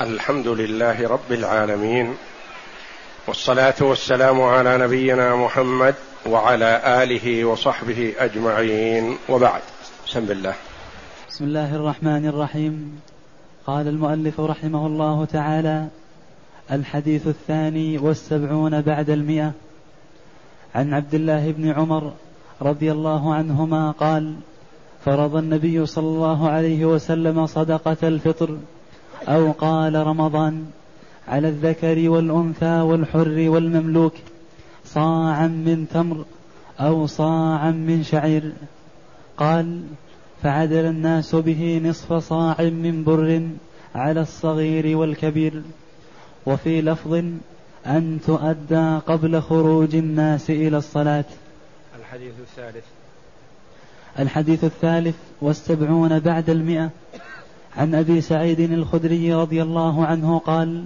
الحمد لله رب العالمين والصلاة والسلام على نبينا محمد وعلى آله وصحبه أجمعين وبعد. بسم الله. بسم الله الرحمن الرحيم. قال المؤلف رحمه الله تعالى الحديث الثاني والسبعون بعد المئة. عن عبد الله بن عمر رضي الله عنهما قال فرض النبي صلى الله عليه وسلم صدقة الفطر أو قال رمضان على الذكر والأنثى والحر والمملوك صاعا من تمر أو صاعا من شعير. قال فعدل الناس به نصف صاع من بر على الصغير والكبير. وفي لفظ أن تؤدى قبل خروج الناس إلى الصلاة. الحديث الثالث. الحديث الثالث والسبعون بعد المئة. عن أبي سعيد الخدري رضي الله عنه قال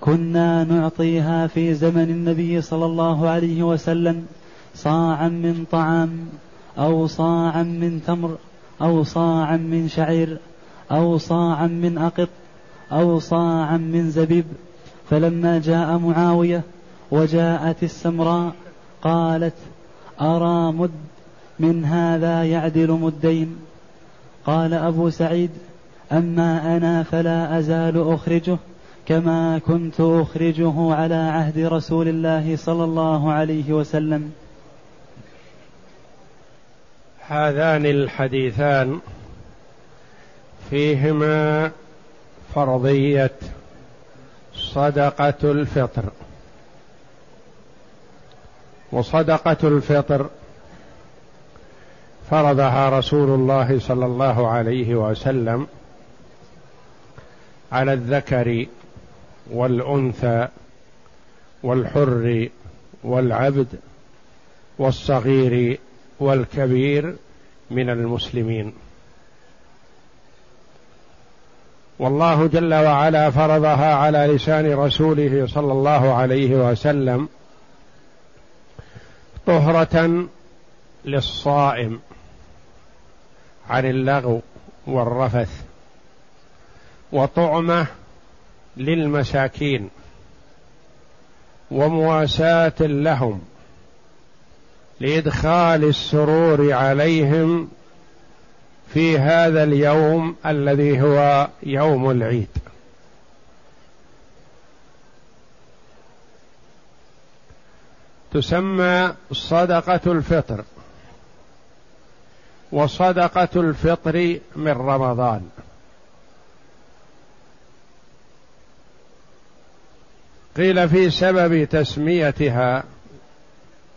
كنا نعطيها في زمن النبي صلى الله عليه وسلم صاعا من طعام أو صاعا من تمر أو صاعا من شعير أو صاعا من أقط أو صاعا من زبيب. فلما جاء معاوية وجاءت السمراء قالت أرى مد من هذا يعدل مدين؟ قال أبو سعيد أما أنا فلا أزال أخرجه كما كنت أخرجه على عهد رسول الله صلى الله عليه وسلم. هذان الحديثان فيهما فرضية صدقة الفطر. وصدقة الفطر فرضها رسول الله صلى الله عليه وسلم على الذكر والأنثى والحر والعبد والصغير والكبير من المسلمين. والله جل وعلا فرضها على لسان رسوله صلى الله عليه وسلم طهرة للصائم عن اللغو والرفث. وطعمه للمساكين ومواساة لهم لإدخال السرور عليهم في هذا اليوم الذي هو يوم العيد. تسمى صدقة الفطر وصدقة الفطر من رمضان. قيل في سبب تسميتها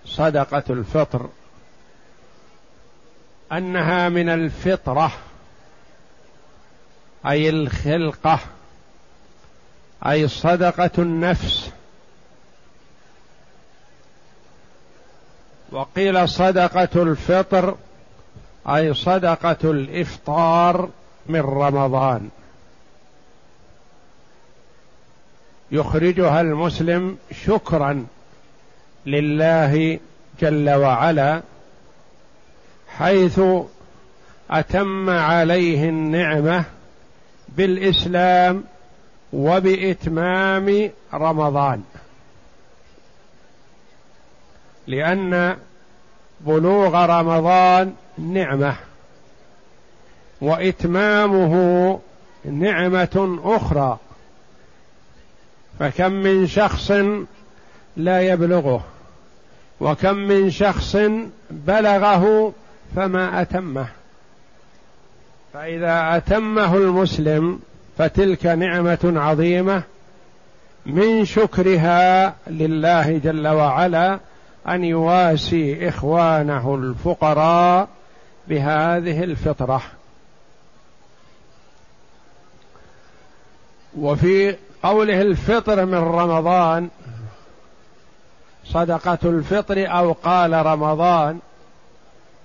صدقة الفطر أنها من الفطرة أي الخلقة أي صدقة النفس. وقيل صدقة الفطر أي صدقة الإفطار من رمضان. يخرجها المسلم شكرا لله جل وعلا حيث أتم عليه النعمة بالإسلام وبإتمام رمضان. لأن بلوغ رمضان نعمة وإتمامه نعمة أخرى. فكم من شخص لا يبلغه وكم من شخص بلغه فما أتمه فإذا أتمه المسلم فتلك نعمة عظيمة من شكرها لله جل وعلا أن يواسي إخوانه الفقراء بهذه الفطرة. وفي قوله الفطر من رمضان. صدقة الفطر أو قال رمضان.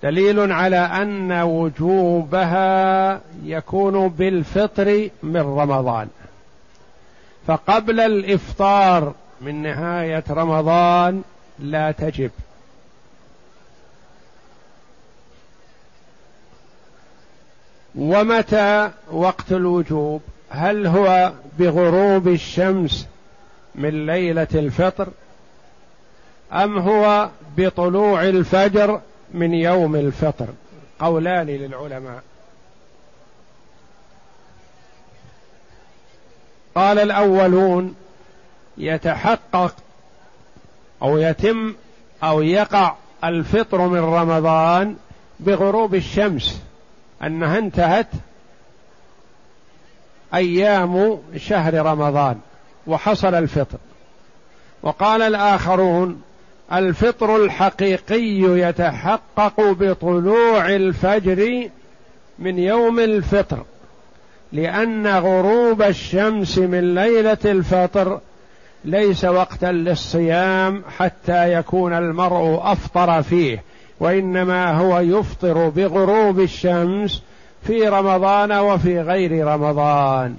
دليل على أن وجوبها يكون بالفطر من رمضان. فقبل الإفطار من نهاية رمضان لا تجب. ومتى وقت الوجوب؟ هل هو بغروب الشمس من ليلة الفطر أم هو بطلوع الفجر من يوم الفطر؟ قولان للعلماء. قال الأولون يتحقق أو يتم أو يقع الفطر من رمضان بغروب الشمس أنها انتهت أيام شهر رمضان وحصل الفطر. وقال الآخرون الفطر الحقيقي يتحقق بطلوع الفجر من يوم الفطر لأن غروب الشمس من ليلة الفطر ليس وقتا للصيام حتى يكون المرء أفطر فيه وإنما هو يفطر بغروب الشمس في رمضان وفي غير رمضان.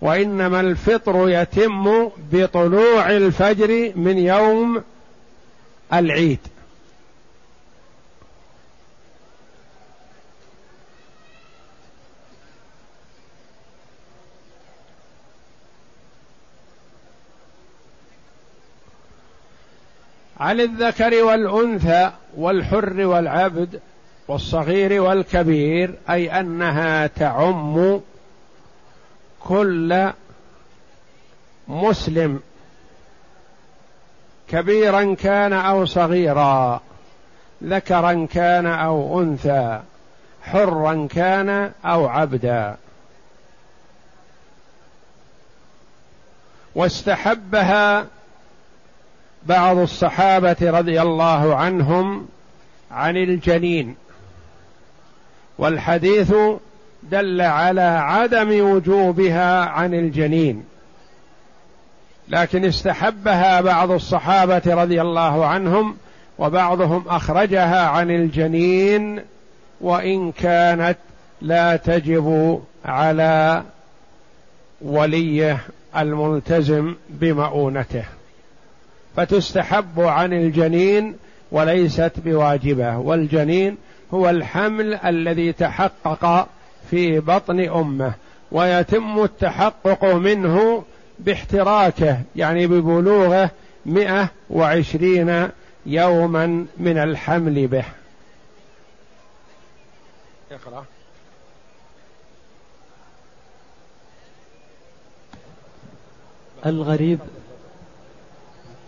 وإنما الفطر يتم بطلوع الفجر من يوم العيد. عن الذكر والأنثى والحر والعبد والصغير والكبير أي أنها تعم كل مسلم. كبيرا كان أو صغيرا ذكرا كان أو أنثى حرا كان أو عبدا. واستحبها بعض الصحابة رضي الله عنهم عن الجنين. والحديث دل على عدم وجوبها عن الجنين. لكن استحبها بعض الصحابة رضي الله عنهم وبعضهم أخرجها عن الجنين وإن كانت لا تجب على وليه الملتزم بمؤونته. فتستحب عن الجنين وليست بواجبة. والجنين هو الحمل الذي تحقق في بطن أمه ويتم التحقق منه باحتراكه يعني ببلوغه مئة وعشرين يوما من الحمل به. اقرأ. الغريب.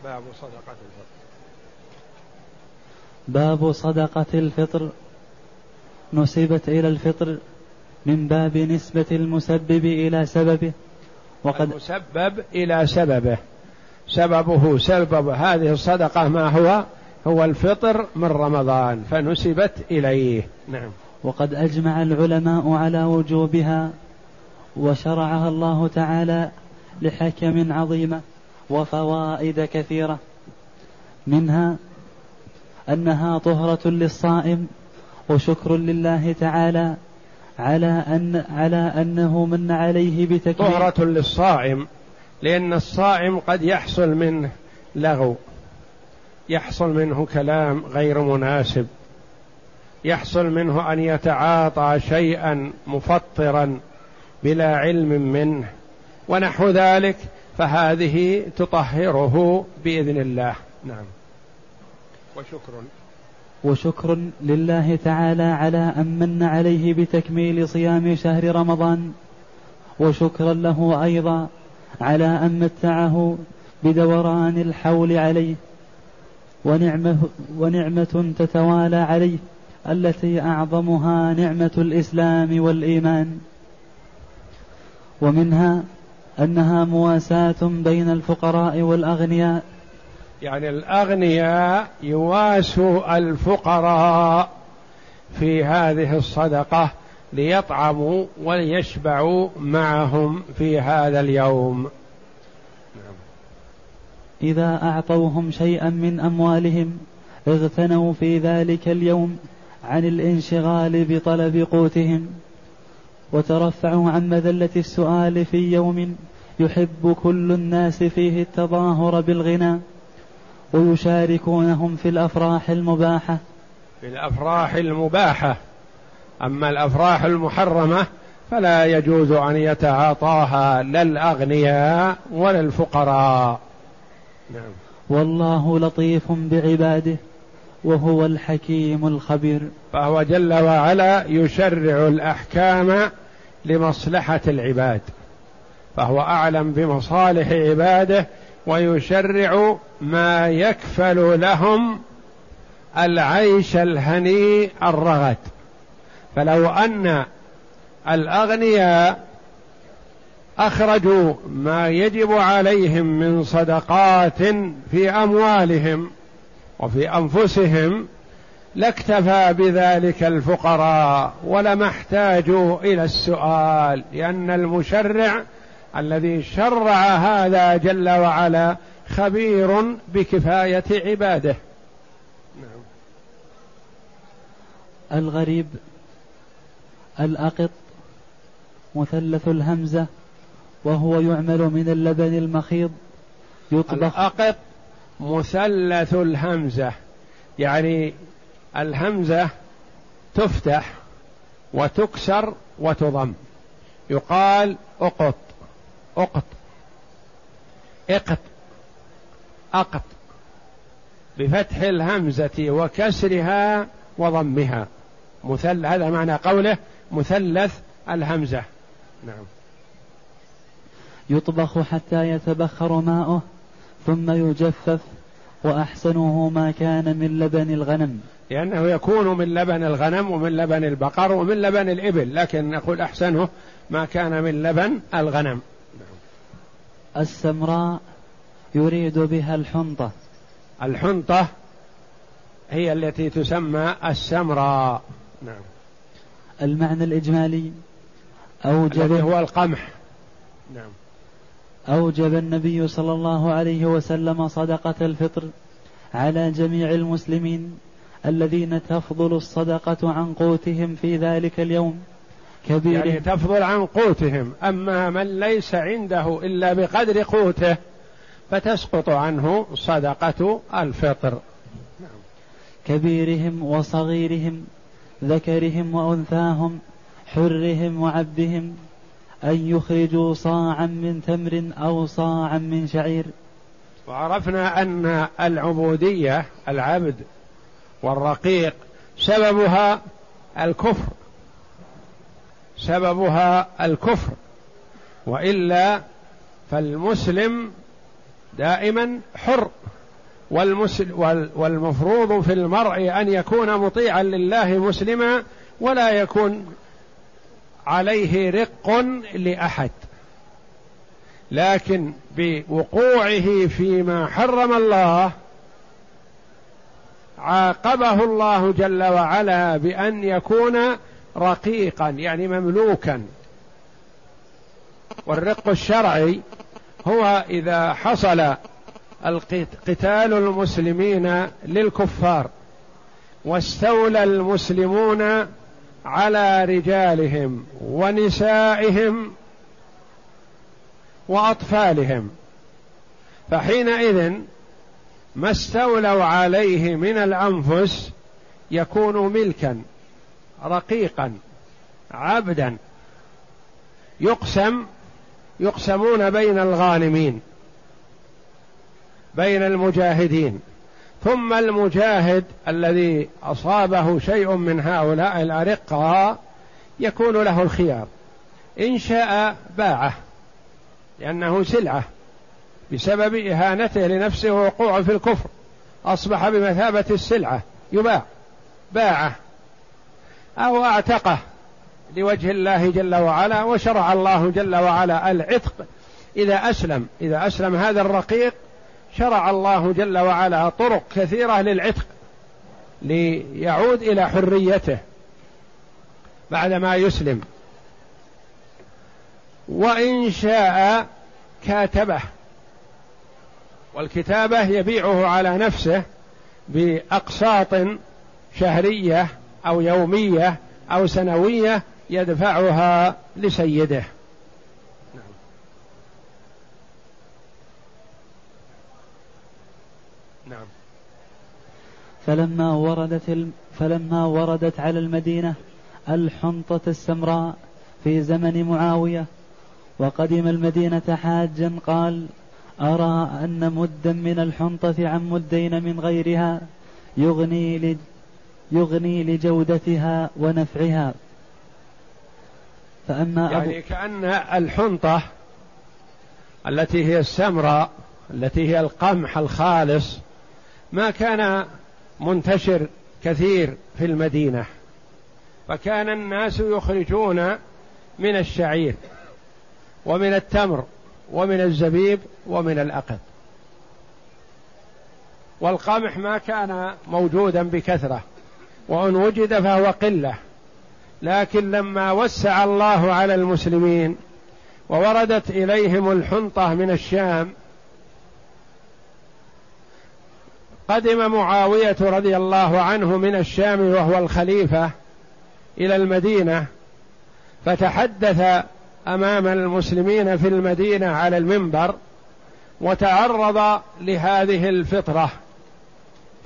باب صدقة الفطر. باب صدقة الفطر. نسبت إلى الفطر من باب نسبة المسبب إلى سببه. وقد المسبب إلى سببه. سببه سبب هذه الصدقة ما هو؟ هو الفطر من رمضان فنسبت إليه. نعم. وقد أجمع العلماء على وجوبها وشرعها الله تعالى لحكم عظيمة وفوائد كثيرة. منها أنها طهرة للصائم وشكر لله تعالى على أن على أنه من عليه بتكبير. طهرة للصائم لأن الصائم قد يحصل منه لغو يحصل منه كلام غير مناسب يحصل منه أن يتعاطى شيئا مفطرا بلا علم منه ونحو ذلك فهذه تطهره بإذن الله. نعم. وشكر وشكر لله تعالى على أن من عليه بتكميل صيام شهر رمضان وشكرا له أيضا على أن متعه بدوران الحول عليه ونعمه ونعمة تتوالى عليه التي أعظمها نعمة الإسلام والإيمان. ومنها أنها مواساة بين الفقراء والأغنياء يعني الأغنياء يواسوا الفقراء في هذه الصدقة ليطعموا وليشبعوا معهم في هذا اليوم. إذا أعطوهم شيئا من أموالهم اغتنوا في ذلك اليوم عن الانشغال بطلب قوتهم وترفعوا عن مذلة السؤال في يوم يحب كل الناس فيه التظاهر بالغنى. ويشاركونهم في الأفراح المباحة. في الأفراح المباحة. أما الأفراح المحرمة فلا يجوز أن يتعاطاها لا الأغنياء ولا الفقراء. نعم. والله لطيف بعباده وهو الحكيم الخبير. فهو جل وعلا يشرع الأحكام لمصلحة العباد فهو أعلم بمصالح عباده ويشرع ما يكفل لهم العيش الهنيء الرغد. فلو أن الأغنياء أخرجوا ما يجب عليهم من صدقات في أموالهم وفي أنفسهم لاكتفى بذلك الفقراء ولما احتاجوا إلى السؤال لأن المشرع الذي شرع هذا جل وعلا خبير بكفاية عباده. نعم. الغريب الأقط مثلث الهمزة وهو يعمل من اللبن المخيض يطبخ. الأقط مثلث الهمزة. يعني الهمزة تفتح وتكسر وتضم. يقال أقط. أقط. إقط. أقط. بفتح الهمزة وكسرها وضمها. مثل هذا معنى قوله مثلث الهمزة. نعم. يطبخ حتى يتبخر ماؤه ثم يجفف وأحسنه ما كان من لبن الغنم. لأنه يكون من لبن الغنم ومن لبن البقر ومن لبن الإبل لكن نقول أحسنه ما كان من لبن الغنم. السمراء يريد بها الحنطة. الحنطة هي التي تسمى السمراء. نعم. المعنى الإجمالي أوجب هو القمح. نعم. أوجب النبي صلى الله عليه وسلم صدقة الفطر على جميع المسلمين الذين تفضل الصدقة عن قوتهم في ذلك اليوم. كبير يعني تفضل عن قوتهم. أما من ليس عنده إلا بقدر قوته فتسقط عنه صدقة الفطر. كبيرهم وصغيرهم ذكرهم وأنثاهم حرهم وعبدهم أن يخرجوا صاعا من تمر أو صاعا من شعير. وعرفنا أن العبودية العبد والرقيق سببها الكفر. سببها الكفر وإلا فالمسلم دائما حر والمفروض في المرء أن يكون مطيعا لله مسلما ولا يكون عليه رق لأحد. لكن بوقوعه فيما حرم الله عاقبه الله جل وعلا بأن يكون رقيقا يعني مملوكا. والرق الشرعي هو إذا حصل قتال المسلمين للكفار واستولى المسلمون على رجالهم ونسائهم وأطفالهم فحينئذ ما استولوا عليه من الأنفس يكون ملكا. رقيقا عبدا. يقسم يقسمون بين الغانمين بين المجاهدين. ثم المجاهد الذي أصابه شيء من هؤلاء الارقه يكون له الخيار. إن شاء باعه لأنه سلعة بسبب إهانته لنفسه ووقوعه في الكفر. أصبح بمثابة السلعة يباع باعه. أو أعتقه لوجه الله جل وعلا وشرع الله جل وعلا العتق. إذا أسلم إذا أسلم هذا الرقيق شرع الله جل وعلا طرق كثيرة للعتق ليعود إلى حريته بعدما يسلم. وإن شاء كاتبه. والكتابة يبيعه على نفسه بأقساط شهرية أو يومية أو سنوية يدفعها لسيده نعم. نعم فلما وردت فلما وردت على المدينة الحنطة السمراء في زمن معاوية وقدم المدينة حاجا قال أرى أن مدا من الحنطة عن مدين من غيرها يغني يغني لجودتها ونفعها. فأما يعني كأن الحنطة التي هي السمراء التي هي القمح الخالص ما كان منتشر كثير في المدينة. فكان الناس يخرجون من الشعير ومن التمر ومن الزبيب ومن الأقط والقمح ما كان موجودا بكثرة. وإن وجد فهو قلة. لكن لما وسع الله على المسلمين ووردت إليهم الحنطة من الشام قدم معاوية رضي الله عنه من الشام وهو الخليفة إلى المدينة فتحدث أمام المسلمين في المدينة على المنبر وتعرض لهذه الفطرة.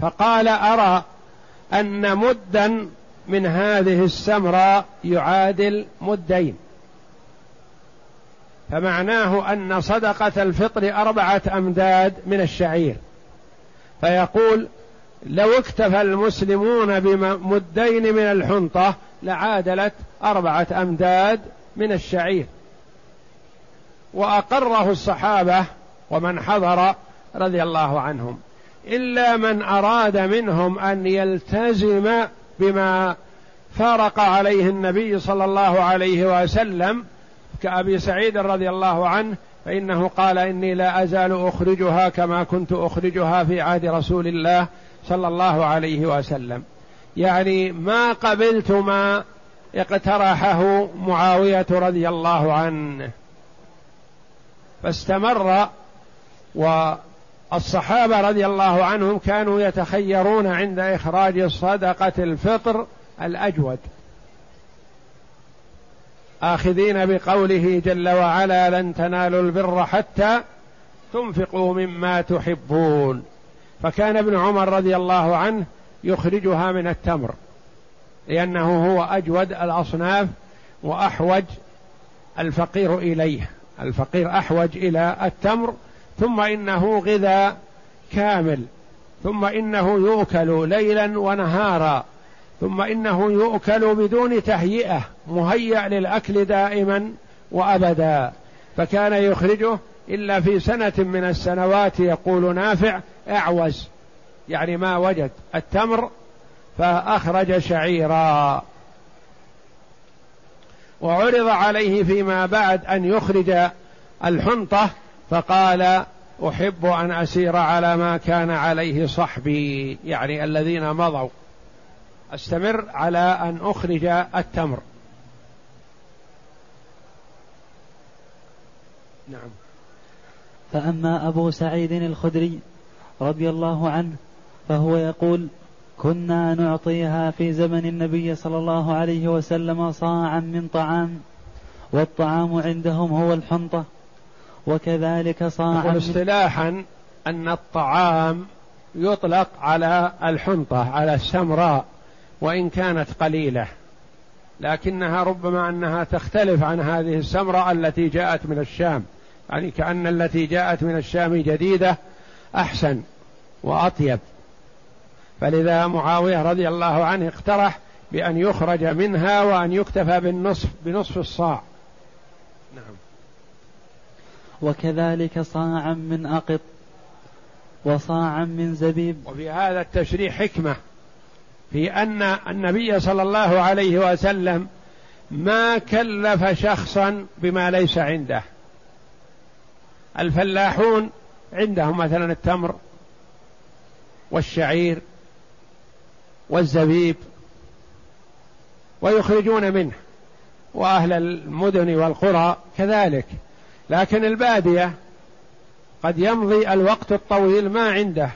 فقال أرى أن مدا من هذه السمراء يعادل مدين. فمعناه أن صدقة الفطر أربعة أمداد من الشعير. فيقول لو اكتفى المسلمون بمدين من الحنطة لعادلت أربعة أمداد من الشعير. وأقره الصحابة ومن حضر رضي الله عنهم. إلا من أراد منهم أن يلتزم بما فارق عليه النبي صلى الله عليه وسلم كأبي سعيد رضي الله عنه فإنه قال إني لا أزال أخرجها كما كنت أخرجها في عهد رسول الله صلى الله عليه وسلم. يعني ما قبلت ما اقترحه معاوية رضي الله عنه. فاستمر والصحابه رضي الله عنهم كانوا يتخيرون عند إخراج صدقة الفطر الأجود. آخذين بقوله جل وعلا لن تنالوا البر حتى تنفقوا مما تحبون فكان ابن عمر رضي الله عنه يخرجها من التمر لأنه هو أجود الأصناف وأحوج الفقير إليه. الفقير أحوج إلى التمر ثم إنه غذاء كامل. ثم إنه يؤكل ليلا ونهارا. ثم إنه يؤكل بدون تهيئة مهيأ للأكل دائما وأبدا. فكان يخرجه إلا في سنة من السنوات يقول نافع أعوز. يعني ما وجد التمر فأخرج شعيرا. وعرض عليه فيما بعد أن يخرج الحنطة فقال أحب أن أسير على ما كان عليه صحبي يعني الذين مضوا. أستمر على أن أخرج التمر. نعم. فأما أبو سعيد الخدري رضي الله عنه فهو يقول كنا نعطيها في زمن النبي صلى الله عليه وسلم صاعا من طعام والطعام عندهم هو الحنطة وكذلك صاعا اصطلاحا أن الطعام يطلق على الحنطة على السمراء وإن كانت قليلة. لكنها ربما أنها تختلف عن هذه السمراء التي جاءت من الشام. يعني كأن التي جاءت من الشام جديدة أحسن وأطيب. فلذا معاوية رضي الله عنه اقترح بأن يخرج منها وأن يكتفى بالنصف بنصف الصاع. نعم. وكذلك صاعا من أقط وصاعا من زبيب. وفي هذا التشريح حكمة في أن النبي صلى الله عليه وسلم ما كلف شخصا بما ليس عنده. الفلاحون عندهم مثلا التمر والشعير والزبيب ويخرجون منه وأهل المدن والقرى كذلك. لكن البادية قد يمضي الوقت الطويل ما عنده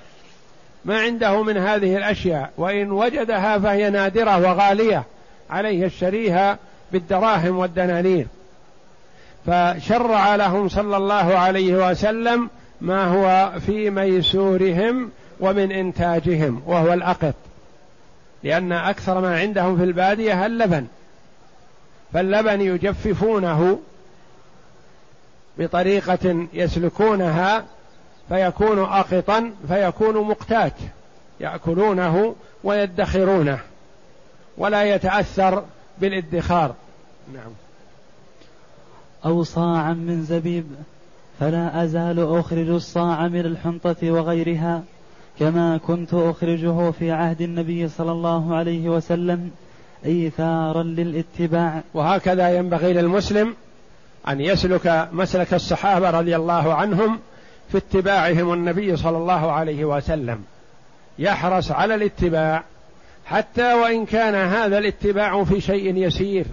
ما عنده من هذه الأشياء وإن وجدها فهي نادرة وغالية عليه يشتريها بالدراهم والدنانير. فشرع لهم صلى الله عليه وسلم ما هو في ميسورهم ومن إنتاجهم وهو الأقط. لأن أكثر ما عندهم في البادية اللبن فاللبن يجففونه بطريقة يسلكونها فيكون أقطا فيكون مقتات يأكلونه ويدخرونه ولا يتأثر بالادخار. نعم. أو صاعا من زبيب فلا أزال أخرج الصاع من الحنطة وغيرها كما كنت أخرجه في عهد النبي صلى الله عليه وسلم إيثارا للاتباع. وهكذا ينبغي للمسلم أن يسلك مسلك الصحابة رضي الله عنهم في اتباعهم النبي صلى الله عليه وسلم. يحرص على الاتباع حتى وإن كان هذا الاتباع في شيء يسير.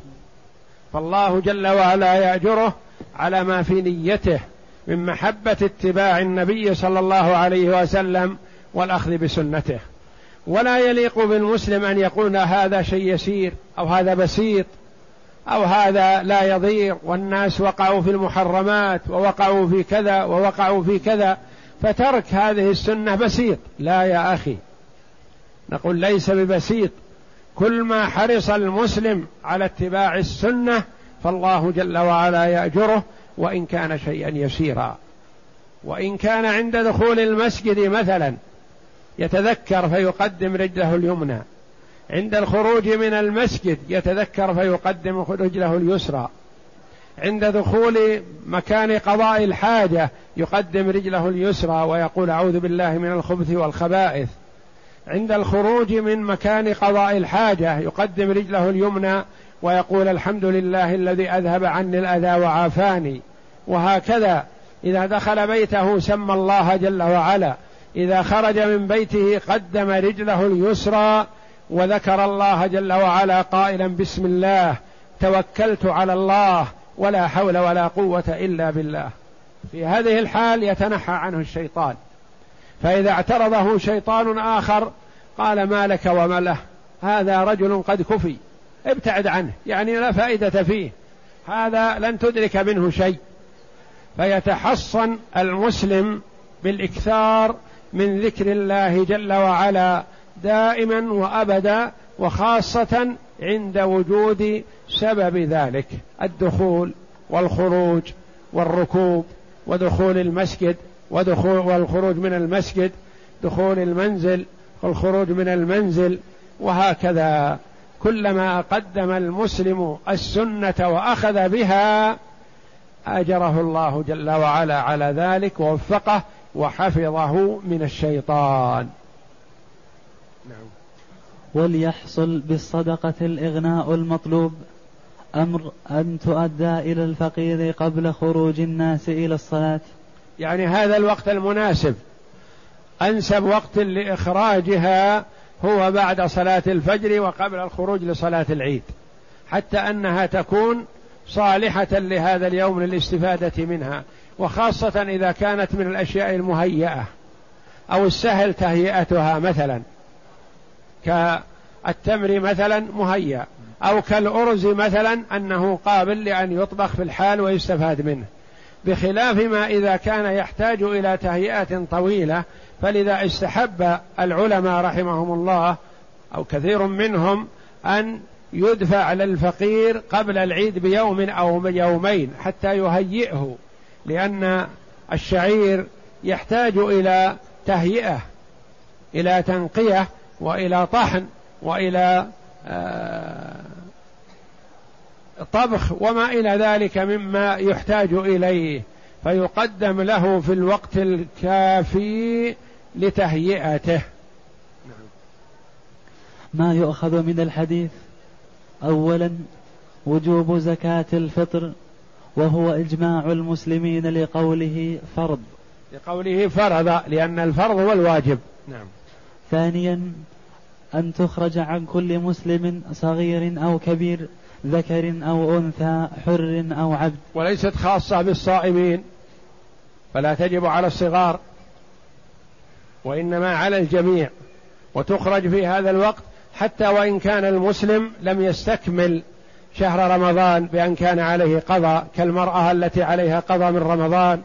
فالله جل وعلا يأجره على ما في نيته من محبة اتباع النبي صلى الله عليه وسلم والأخذ بسنته. ولا يليق بالمسلم أن يقول هذا شيء يسير أو هذا بسيط. أو هذا لا يضير والناس وقعوا في المحرمات ووقعوا في كذا ووقعوا في كذا فترك هذه السنة بسيط. لا يا أخي نقول ليس ببسيط. كل ما حرص المسلم على اتباع السنة فالله جل وعلا يأجره وإن كان شيئا يسيرا. وإن كان عند دخول المسجد مثلا يتذكر فيقدم رجله اليمنى. عند الخروج من المسجد يتذكر فيقدم رجله اليسرى. عند دخول مكان قضاء الحاجة يقدم رجله اليسرى ويقول أعوذ بالله من الخبث والخبائث. عند الخروج من مكان قضاء الحاجة يقدم رجله اليمنى ويقول الحمد لله الذي أذهب عني الأذى وعافاني. وهكذا إذا دخل بيته سمى الله جل وعلا. إذا خرج من بيته قدم رجله اليسرى وذكر الله جل وعلا قائلا بسم الله توكلت على الله ولا حول ولا قوة إلا بالله. في هذه الحال يتنحى عنه الشيطان. فإذا اعترضه شيطان آخر قال ما لك وما له؟ هذا رجل قد كفي. ابتعد عنه يعني لا فائدة فيه. هذا لن تدرك منه شيء. فيتحصن المسلم بالإكثار من ذكر الله جل وعلا دائما وأبدا وخاصة عند وجود سبب ذلك الدخول والخروج والركوب ودخول المسجد ودخول والخروج من المسجد دخول المنزل والخروج من المنزل وهكذا. كلما قدم المسلم السنة وأخذ بها أجره الله جل وعلا على ذلك ووفقه وحفظه من الشيطان. وليحصل بالصدقة الإغناء المطلوب. أمر أن تؤدى إلى الفقير قبل خروج الناس إلى الصلاة. يعني هذا الوقت المناسب. أنسب وقت لإخراجها هو بعد صلاة الفجر وقبل الخروج لصلاة العيد. حتى أنها تكون صالحة لهذا اليوم للاستفادة منها. وخاصة إذا كانت من الأشياء المهيئة أو السهل تهيئتها مثلا. كالتمر مثلا مهيأ أو كالأرز مثلا أنه قابل لأن يطبخ في الحال ويستفاد منه. بخلاف ما إذا كان يحتاج إلى تهيئة طويلة فلذا استحب العلماء رحمهم الله أو كثير منهم أن يدفع للفقير قبل العيد بيوم أو يومين حتى يهيئه لأن الشعير يحتاج إلى تهيئة إلى تنقية وإلى طحن وإلى آه، طبخ وما إلى ذلك مما يحتاج إليه فيقدم له في الوقت الكافي لتهيئته. ما يؤخذ من الحديث؟ اولا وجوب زكاة الفطر وهو إجماع المسلمين لقوله فرض. لقوله فرض لأن الفرض هو الواجب. نعم. ثانيا أن تخرج عن كل مسلم صغير أو كبير ذكر أو أنثى حر أو عبد. وليست خاصة بالصائمين فلا تجب على الصغار وإنما على الجميع وتخرج في هذا الوقت حتى وإن كان المسلم لم يستكمل شهر رمضان بأن كان عليه قضاء كالمرأة التي عليها قضاء من رمضان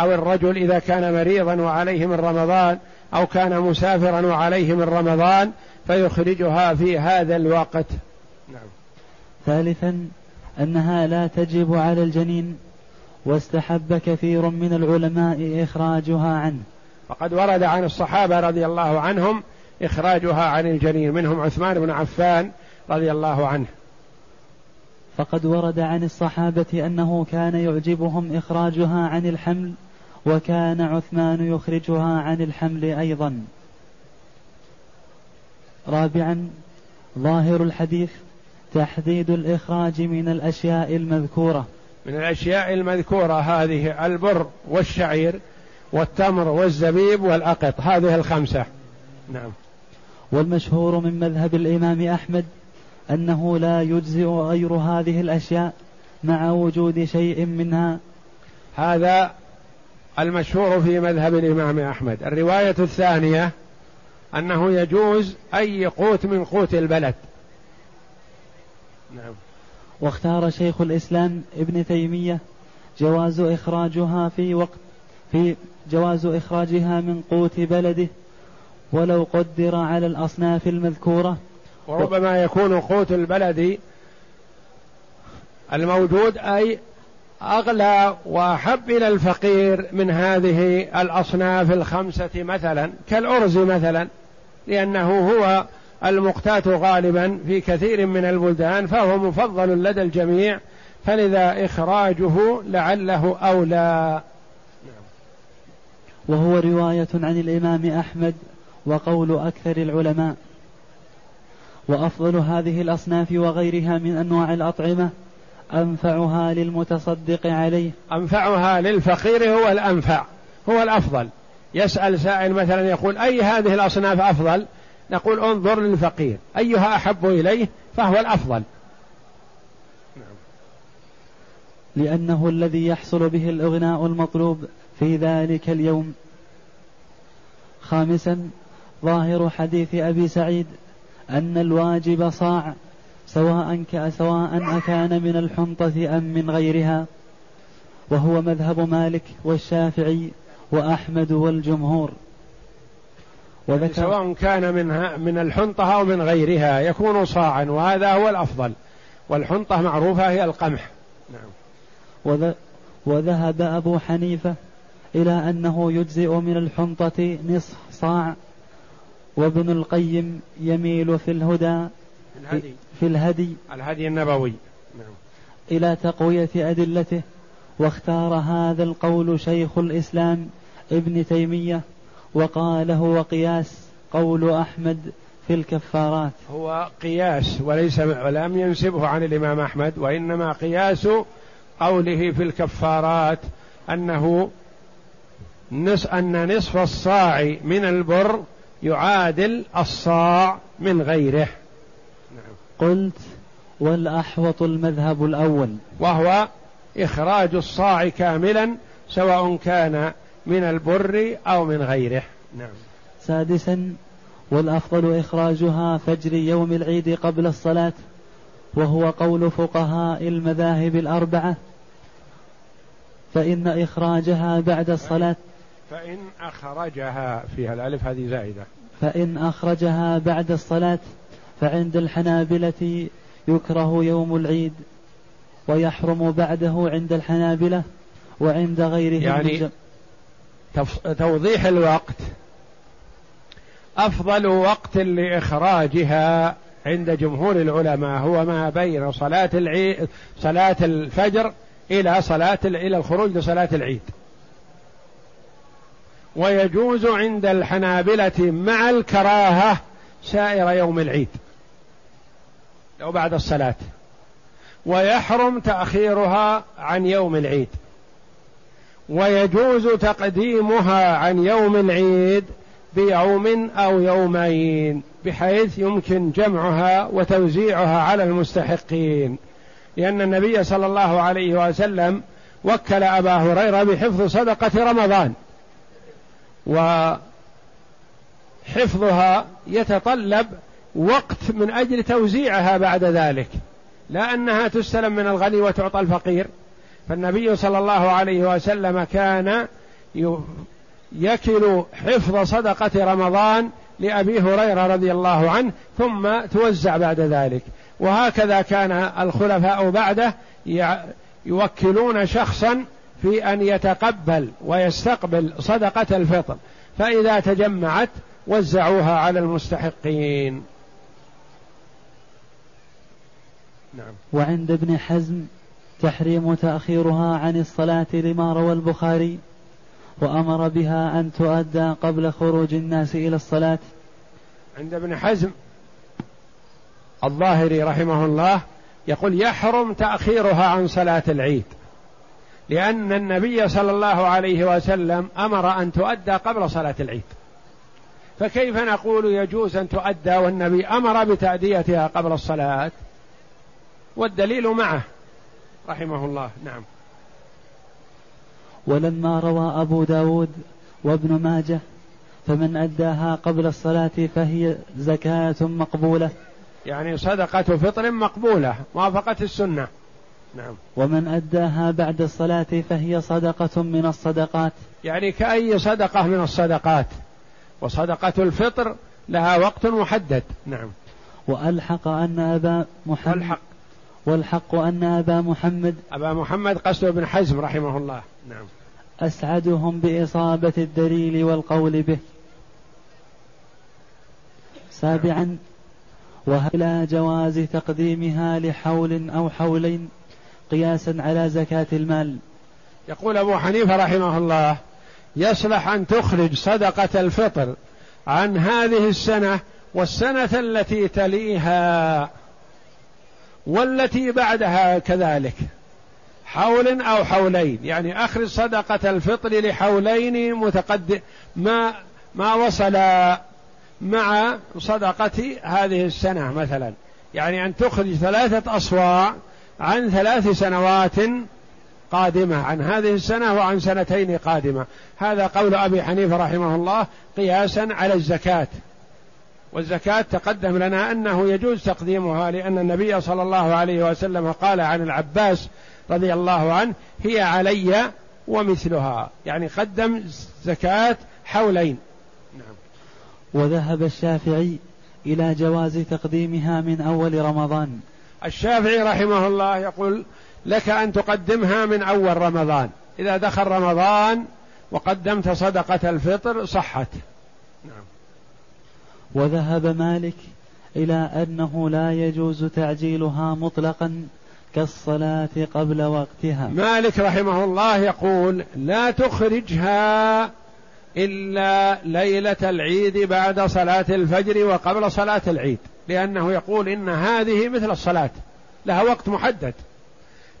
أو الرجل إذا كان مريضا وعليه من رمضان أو كان مسافرا وعليه من رمضان فيخرجها في هذا الوقت. نعم. ثالثا أنها لا تجب على الجنين واستحب كثير من العلماء إخراجها عنه. وقد ورد عن الصحابة رضي الله عنهم إخراجها عن الجنين منهم عثمان بن عفان رضي الله عنه. فقد ورد عن الصحابة أنه كان يعجبهم إخراجها عن الحمل وكان عثمان يخرجها عن الحمل أيضا. رابعا ظاهر الحديث تحديد الإخراج من الأشياء المذكورة. من الأشياء المذكورة هذه البر والشعير والتمر والزبيب والأقط هذه الخمسة. نعم. والمشهور من مذهب الإمام أحمد أنه لا يجزئ غير هذه الأشياء مع وجود شيء منها. هذا المشهور في مذهب الإمام أحمد. الرواية الثانية أنه يجوز أي قوت من قوت البلد. نعم. واختار شيخ الإسلام ابن تيمية جواز إخراجها في وقت في جواز إخراجها من قوت بلده ولو قدر على الأصناف المذكورة. وربما يكون قوت البلد الموجود أي أغلى وأحب إلى الفقير من هذه الأصناف الخمسة مثلا كالأرز مثلا لأنه هو المقتات غالبا في كثير من البلدان فهو مفضل لدى الجميع فلذا إخراجه لعله أولى. وهو رواية عن الإمام أحمد وقول أكثر العلماء. وأفضل هذه الأصناف وغيرها من أنواع الأطعمة أنفعها للمتصدق عليه. أنفعها للفقير هو الأنفع هو الأفضل. يسأل سائل مثلا يقول أي هذه الأصناف أفضل؟ نقول انظر للفقير أيها أحب إليه فهو الأفضل. نعم. لأنه الذي يحصل به الإغناء المطلوب في ذلك اليوم. خامسا ظاهر حديث أبي سعيد أن الواجب صاع. سواء سواء أكان من الحنطة أم من غيرها. وهو مذهب مالك والشافعي وأحمد والجمهور. وذكر سواء كان منها من الحنطة أو من غيرها يكون صاعا وهذا هو الأفضل. والحنطة معروفة هي القمح. نعم. وذهب أبو حنيفة إلى أنه يجزئ من الحنطة نصف صاع. وابن القيم يميل في الهدى. الهدي في الهدي الهدي النبوي. نعم. إلى تقوية أدلته واختار هذا القول شيخ الإسلام ابن تيمية وقال هو قياس قول أحمد في الكفارات. هو قياس وليس ولم ينسبه عن الإمام أحمد وإنما قياس قوله في الكفارات أنه نص أن نصف الصاع من البر يعادل الصاع من غيره. قلت والأحوط المذهب الأول. وهو إخراج الصاع كاملا سواء كان من البر أو من غيره. نعم. سادسا والأفضل إخراجها فجر يوم العيد قبل الصلاة وهو قول فقهاء المذاهب الأربعة. فإن إخراجها بعد الصلاة. فإن أخرجها فيها الألف هذه زائدة. فإن أخرجها بعد الصلاة فعند الحنابلة يكره يوم العيد ويحرم بعده عند الحنابلة وعند غيرهم يعني توضيح الوقت. أفضل وقت لإخراجها عند جمهور العلماء هو ما بين صلاة العيد صلاة الفجر إلى صلاة إلى الخروج لصلاة العيد. ويجوز عند الحنابلة مع الكراهة سائر يوم العيد. لو بعد الصلاة. ويحرم تأخيرها عن يوم العيد. ويجوز تقديمها عن يوم العيد بيوم أو يومين بحيث يمكن جمعها وتوزيعها على المستحقين. لأن النبي صلى الله عليه وسلم وكل أبا هريرة بحفظ صدقة رمضان. وحفظها يتطلب وقت من أجل توزيعها بعد ذلك لا أنها تستلم من الغني وتعطى الفقير. فالنبي صلى الله عليه وسلم كان يكل حفظ صدقة رمضان لأبي هريرة رضي الله عنه ثم توزع بعد ذلك. وهكذا كان الخلفاء بعده يوكلون شخصا في أن يتقبل ويستقبل صدقة الفطر. فإذا تجمعت وزعوها على المستحقين. نعم. وعند ابن حزم تحريم تأخيرها عن الصلاة لما روى البخاري وأمر بها أن تؤدى قبل خروج الناس إلى الصلاة. عند ابن حزم الظاهري رحمه الله يقول يحرم تأخيرها عن صلاة العيد لأن النبي صلى الله عليه وسلم أمر أن تؤدى قبل صلاة العيد. فكيف نقول يجوز أن تؤدى والنبي أمر بتأديتها قبل الصلاة؟ والدليل معه. رحمه الله نعم. ولما روى أبو داود وابن ماجه فمن أداها قبل الصلاة فهي زكاة مقبولة. يعني صدقة فطر مقبولة موافقة السنة. نعم. ومن أداها بعد الصلاة فهي صدقة من الصدقات. يعني كأي صدقة من الصدقات. وصدقة الفطر لها وقت محدد. نعم. وألحق أن أبا محمد وألحق والحق أن أبا محمد أبا محمد قصد بن حزم رحمه الله. نعم. أسعدهم بإصابة الدليل والقول به. سابعا وهل جواز تقديمها لحول أو حولين قياسا على زكاة المال؟ يقول أبو حنيفة رحمه الله يصلح أن تخرج صدقة الفطر عن هذه السنة والسنة التي تليها. والتي بعدها كذلك. حول أو حولين. يعني أخرج صدقة الفطر لحولين متقدم. ما ما وصل مع صدقة هذه السنة مثلا. يعني أن تخرج ثلاثة أصواع عن ثلاث سنوات قادمة. عن هذه السنة وعن سنتين قادمة. هذا قول أبي حنيفة رحمه الله قياسا على الزكاة. والزكاة تقدم لنا أنه يجوز تقديمها لأن النبي صلى الله عليه وسلم قال عن العباس رضي الله عنه هي علي ومثلها. يعني قدم زكاة حولين. نعم. وذهب الشافعي إلى جواز تقديمها من أول رمضان. الشافعي رحمه الله يقول لك أن تقدمها من أول رمضان. إذا دخل رمضان وقدمت صدقة الفطر صحت. نعم. وذهب مالك إلى أنه لا يجوز تعجيلها مطلقا كالصلاة قبل وقتها. مالك رحمه الله يقول لا تخرجها إلا ليلة العيد بعد صلاة الفجر وقبل صلاة العيد لأنه يقول إن هذه مثل الصلاة لها وقت محدد.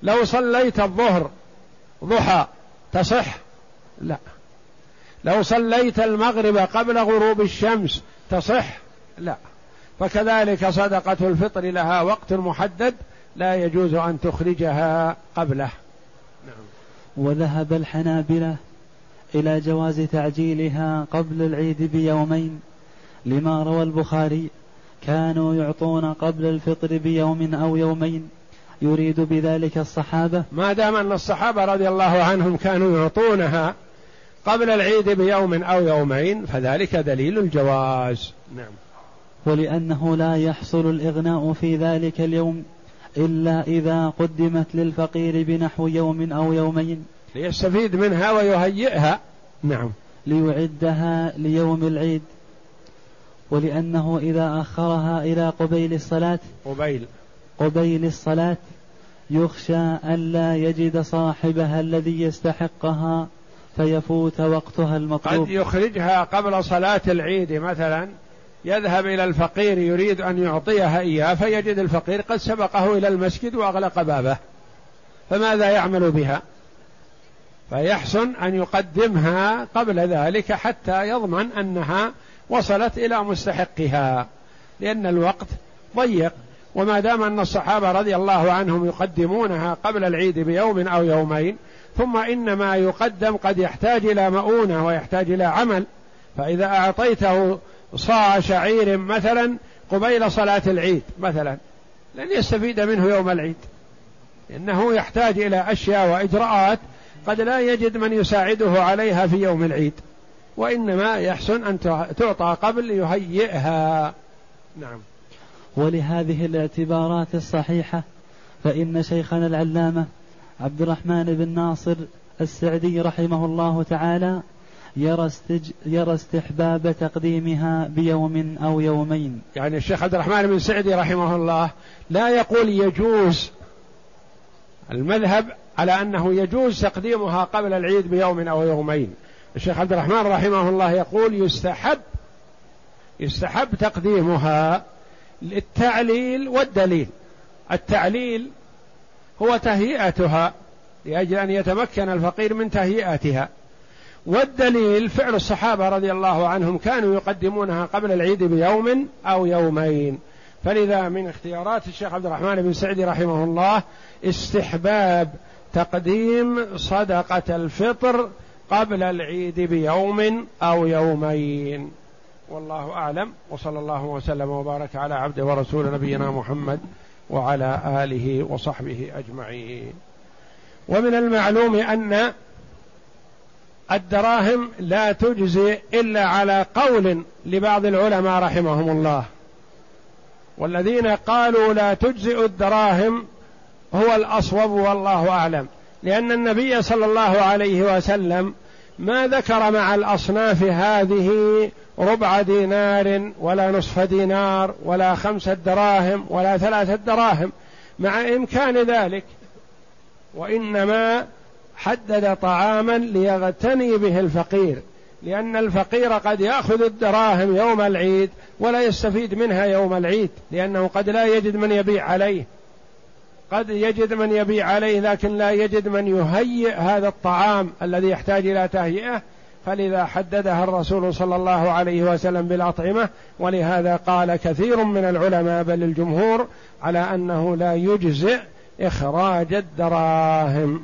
لو صليت الظهر ضحى تصح لا. لو صليت المغرب قبل غروب الشمس تصح؟ لا. فكذلك صدقة الفطر لها وقت محدد لا يجوز أن تخرجها قبله. نعم. وذهب الحنابلة إلى جواز تعجيلها قبل العيد بيومين لما روى البخاري كانوا يعطون قبل الفطر بيوم أو يومين يريد بذلك الصحابة. ما دام أن الصحابة رضي الله عنهم كانوا يعطونها قبل العيد بيوم أو يومين فذلك دليل الجواز. نعم. ولأنه لا يحصل الإغناء في ذلك اليوم إلا إذا قدمت للفقير بنحو يوم أو يومين. ليستفيد منها ويهيئها. نعم. ليعدها ليوم العيد. ولأنه إذا أخرها إلى قبيل الصلاة قبيل. قبيل الصلاة يخشى ألا يجد صاحبها الذي يستحقها. فيفوت وقتها المطلوب. قد يخرجها قبل صلاة العيد مثلا يذهب إلى الفقير يريد أن يعطيها إياه فيجد الفقير قد سبقه إلى المسجد وأغلق بابه. فماذا يعمل بها؟ فيحسن أن يقدمها قبل ذلك حتى يضمن أنها وصلت إلى مستحقها لأن الوقت ضيق. وما دام أن الصحابة رضي الله عنهم يقدمونها قبل العيد بيوم أو يومين ثم إن ما يقدم قد يحتاج إلى مؤونة ويحتاج إلى عمل. فإذا أعطيته صاع شعير مثلا قبيل صلاة العيد مثلا لن يستفيد منه يوم العيد. إنه يحتاج إلى أشياء وإجراءات قد لا يجد من يساعده عليها في يوم العيد. وإنما يحسن أن تعطى قبل يهيئها. نعم. ولهذه الاعتبارات الصحيحة فإن شيخنا العلامة عبد الرحمن بن ناصر السعدي رحمه الله تعالى يرى, استج يرى استحباب تقديمها بيوم أو يومين. يعني الشيخ عبد الرحمن بن سعدي رحمه الله لا يقول يجوز المذهب على أنه يجوز تقديمها قبل العيد بيوم أو يومين. الشيخ عبد الرحمن رحمه الله يقول يستحب يستحب تقديمها للتعليل والدليل. التعليل هو تهيئتها لأجل أن يتمكن الفقير من تهيئتها. والدليل فعل الصحابة رضي الله عنهم كانوا يقدمونها قبل العيد بيوم أو يومين. فلذا من اختيارات الشيخ عبد الرحمن بن سعدي رحمه الله استحباب تقديم صدقة الفطر قبل العيد بيوم أو يومين. والله أعلم. وصلى الله وسلم وبارك على عبد ورسول نبينا محمد وعلى آله وصحبه أجمعين. ومن المعلوم أن الدراهم لا تجزي إلا على قول لبعض العلماء رحمهم الله. والذين قالوا لا تجزئ الدراهم هو الأصوب والله أعلم. لأن النبي صلى الله عليه وسلم ما ذكر مع الأصناف هذه ربع دينار ولا نصف دينار ولا خمسة دراهم ولا ثلاثة دراهم مع إمكان ذلك وإنما حدد طعاما ليغتني به الفقير لأن الفقير قد يأخذ الدراهم يوم العيد ولا يستفيد منها يوم العيد لأنه قد لا يجد من يبيع عليه. قد يجد من يبيع عليه لكن لا يجد من يهيئ هذا الطعام الذي يحتاج إلى تهيئة. فلذا حددها الرسول صلى الله عليه وسلم بالأطعمة ولهذا قال كثير من العلماء بل الجمهور على أنه لا يجزئ إخراج الدراهم.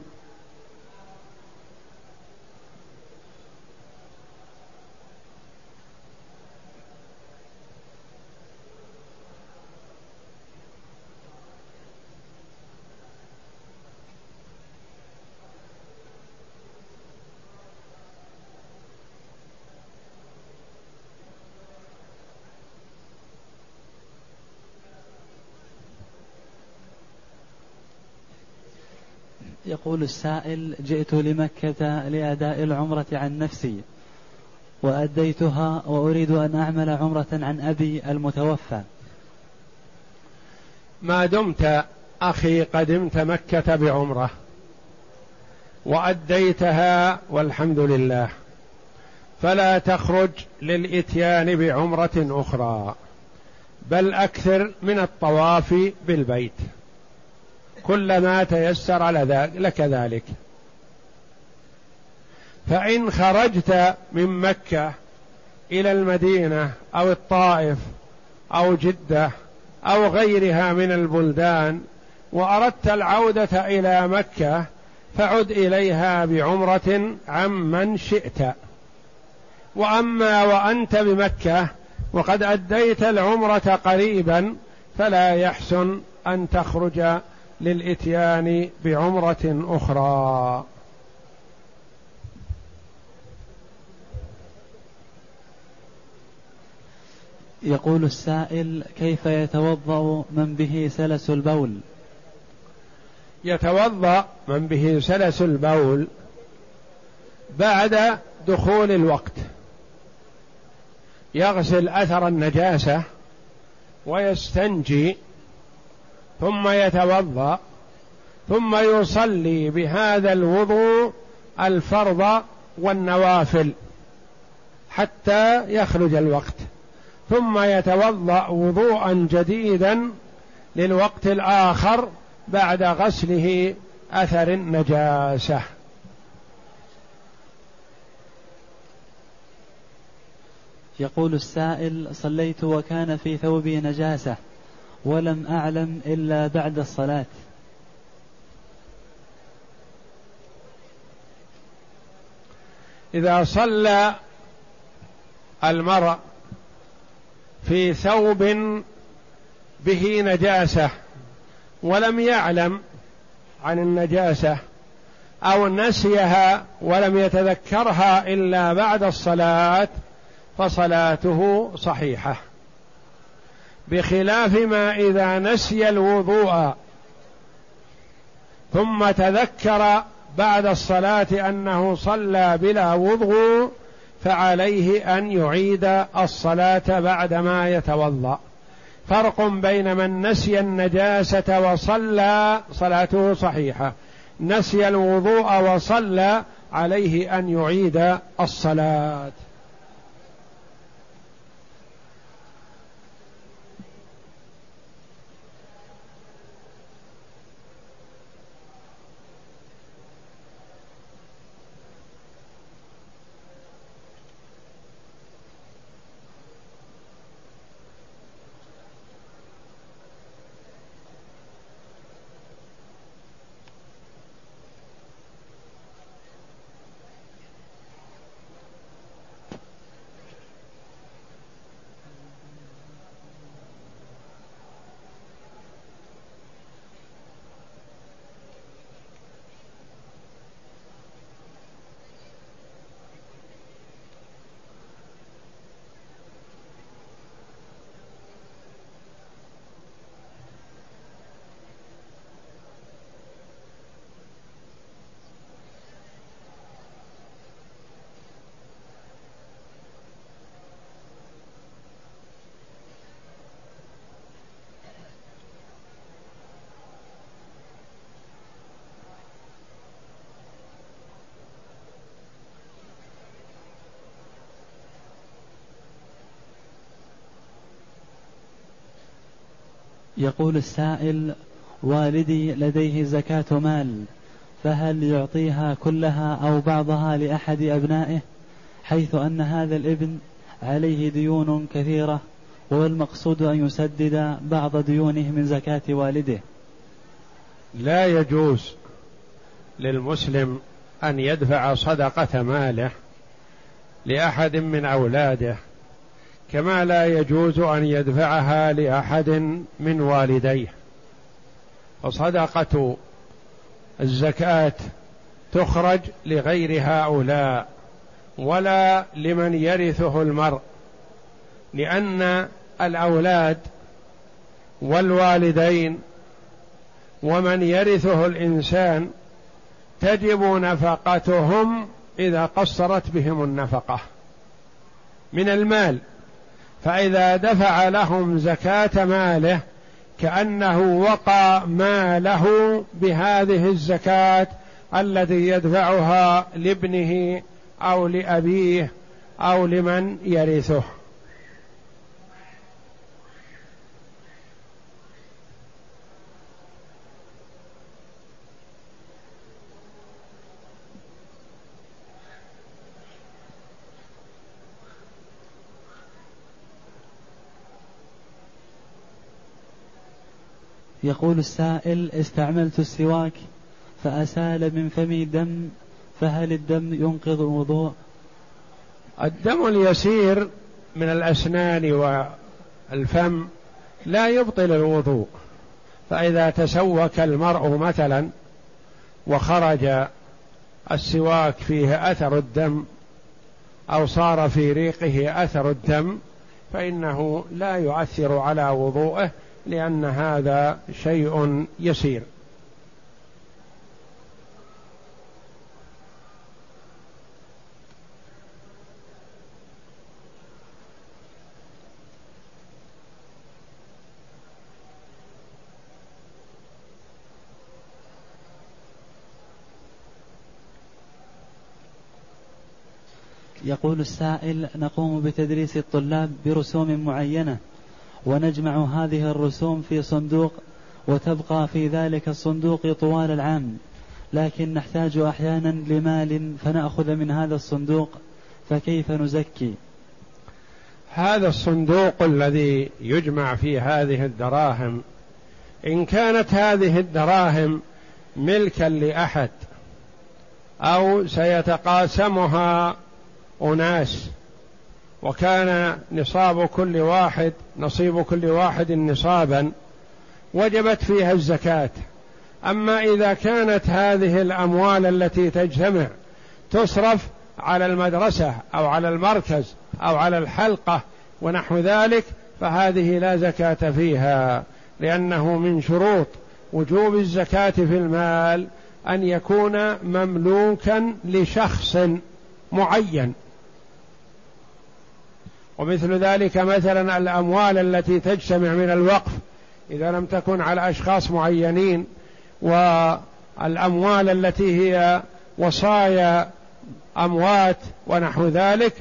يقول السائل جئت لمكة لأداء العمرة عن نفسي وأديتها وأريد أن أعمل عمرة عن أبي المتوفى. ما دمت أخي قدمت مكة بعمرة وأديتها والحمد لله فلا تخرج للإتيان بعمرة أخرى بل أكثر من الطواف بالبيت. كلما تيسر لك ذلك. فإن خرجت من مكة إلى المدينة أو الطائف أو جدة أو غيرها من البلدان وأردت العودة إلى مكة فعد إليها بعمرة عمن شئت. وأما وأنت بمكة وقد أديت العمرة قريبا فلا يحسن أن تخرج للإتيان بعمرة أخرى. يقول السائل كيف يتوضأ من به سلس البول؟ يتوضأ من به سلس البول بعد دخول الوقت. يغسل أثر النجاسة ويستنجي ثم يتوضأ ثم يصلي بهذا الوضوء الفرض والنوافل حتى يخرج الوقت. ثم يتوضأ وضوءا جديدا للوقت الآخر بعد غسله أثر النجاسة. يقول السائل صليت وكان في ثوبي نجاسة. ولم أعلم إلا بعد الصلاة. إذا صلى المرء في ثوب به نجاسة ولم يعلم عن النجاسة أو نسيها ولم يتذكرها إلا بعد الصلاة فصلاته صحيحة. بخلاف ما إذا نسي الوضوء. ثم تذكر بعد الصلاة أنه صلى بلا وضوء فعليه أن يعيد الصلاة بعدما يتوضأ. فرق بين من نسي النجاسة وصلى صلاته صحيحة. نسي الوضوء وصلى عليه أن يعيد الصلاة. يقول السائل والدي لديه زكاة مال فهل يعطيها كلها أو بعضها لأحد أبنائه؟ حيث أن هذا الابن عليه ديون كثيرة والمقصود أن يسدد بعض ديونه من زكاة والده. لا يجوز للمسلم أن يدفع صدقة ماله لأحد من أولاده. كما لا يجوز أن يدفعها لأحد من والديه. فصدقه الزكاة تخرج لغير هؤلاء ولا لمن يرثه المرء لأن الأولاد والوالدين ومن يرثه الإنسان تجب نفقتهم إذا قصرت بهم النفقة من المال. فإذا دفع لهم زكاة ماله كأنه وقى ماله بهذه الزكاة التي يدفعها لابنه أو لأبيه أو لمن يرثه. يقول السائل استعملت السواك فأسال من فمي دم فهل الدم ينقض الوضوء؟ الدم اليسير من الأسنان والفم لا يبطل الوضوء فإذا تسوك المرء مثلا وخرج السواك فيه أثر الدم أو صار في ريقه أثر الدم فإنه لا يؤثر على وضوءه لأن هذا شيء يسير. يقول السائل نقوم بتدريس الطلاب برسوم معينة. ونجمع هذه الرسوم في صندوق وتبقى في ذلك الصندوق طوال العام. لكن نحتاج أحيانا لمال فنأخذ من هذا الصندوق فكيف نزكي؟ هذا الصندوق الذي يجمع فيه هذه الدراهم إن كانت هذه الدراهم ملكا لأحد أو سيتقاسمها أناس وكان نصاب كل واحد نصيب كل واحد نصابا وجبت فيها الزكاة. أما إذا كانت هذه الأموال التي تجتمع تصرف على المدرسة أو على المركز أو على الحلقة ونحو ذلك فهذه لا زكاة فيها لأنه من شروط وجوب الزكاة في المال أن يكون مملوكا لشخص معين. ومثل ذلك مثلا الأموال التي تجتمع من الوقف إذا لم تكن على أشخاص معينين والأموال التي هي وصايا أموات ونحو ذلك